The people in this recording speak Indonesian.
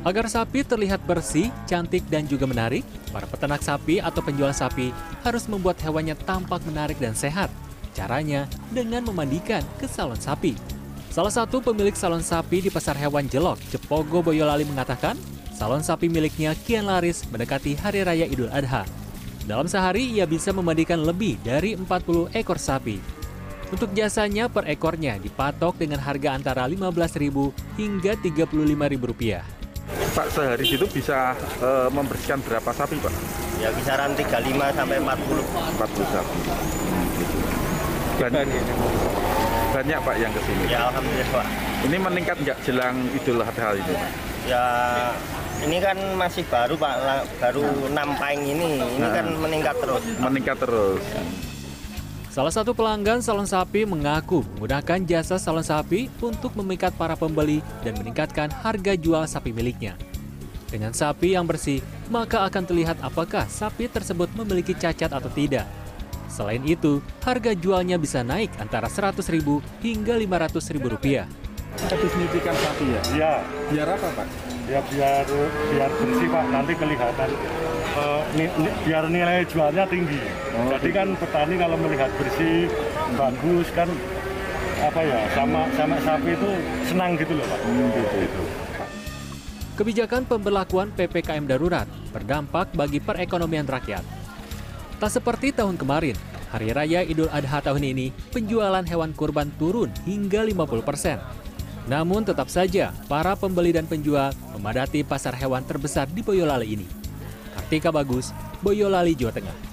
Agar sapi terlihat bersih, cantik, dan juga menarik, para peternak sapi atau penjual sapi harus membuat hewannya tampak menarik dan sehat. Caranya dengan memandikan ke salon sapi. Salah satu pemilik salon sapi di Pasar Hewan Jelok, Jepogo Boyolali mengatakan, salon sapi miliknya kian laris mendekati Hari Raya Idul Adha. Dalam sehari ia bisa memandikan lebih dari 40 ekor sapi. Untuk jasanya per ekornya dipatok dengan harga antara Rp15.000 hingga Rp35.000 rupiah. Pak sehari itu bisa eh, membersihkan berapa sapi Pak? Ya kisaran 35 sampai 40. 40 sapi. Banyak, banyak Pak yang ke sini. Ya alhamdulillah Pak. Ini meningkat nggak jelang Idul Adha ini Pak? Ya ini kan masih baru Pak, baru 6 paing ini. Ini kan meningkat terus. Meningkat terus. Salah satu pelanggan salon sapi mengaku menggunakan jasa salon sapi untuk memikat para pembeli dan meningkatkan harga jual sapi miliknya. Dengan sapi yang bersih, maka akan terlihat apakah sapi tersebut memiliki cacat atau tidak. Selain itu, harga jualnya bisa naik antara Rp100.000 hingga Rp500.000 rupiah. Tapi signifikan sapi ya? Ya, Biar apa Pak? ya biar biar bersih pak, nanti kelihatan eh, ni- ni- biar nilai jualnya tinggi. Oh, Jadi kan petani kalau melihat bersih, bagus kan apa ya sama sama sapi itu senang gitu loh pak. Gitu. Kebijakan pemberlakuan PPKM darurat berdampak bagi perekonomian rakyat. Tak seperti tahun kemarin, Hari Raya Idul Adha tahun ini, penjualan hewan kurban turun hingga 50%. Namun tetap saja, para pembeli dan penjual memadati pasar hewan terbesar di Boyolali ini. Kartika Bagus, Boyolali, Jawa Tengah.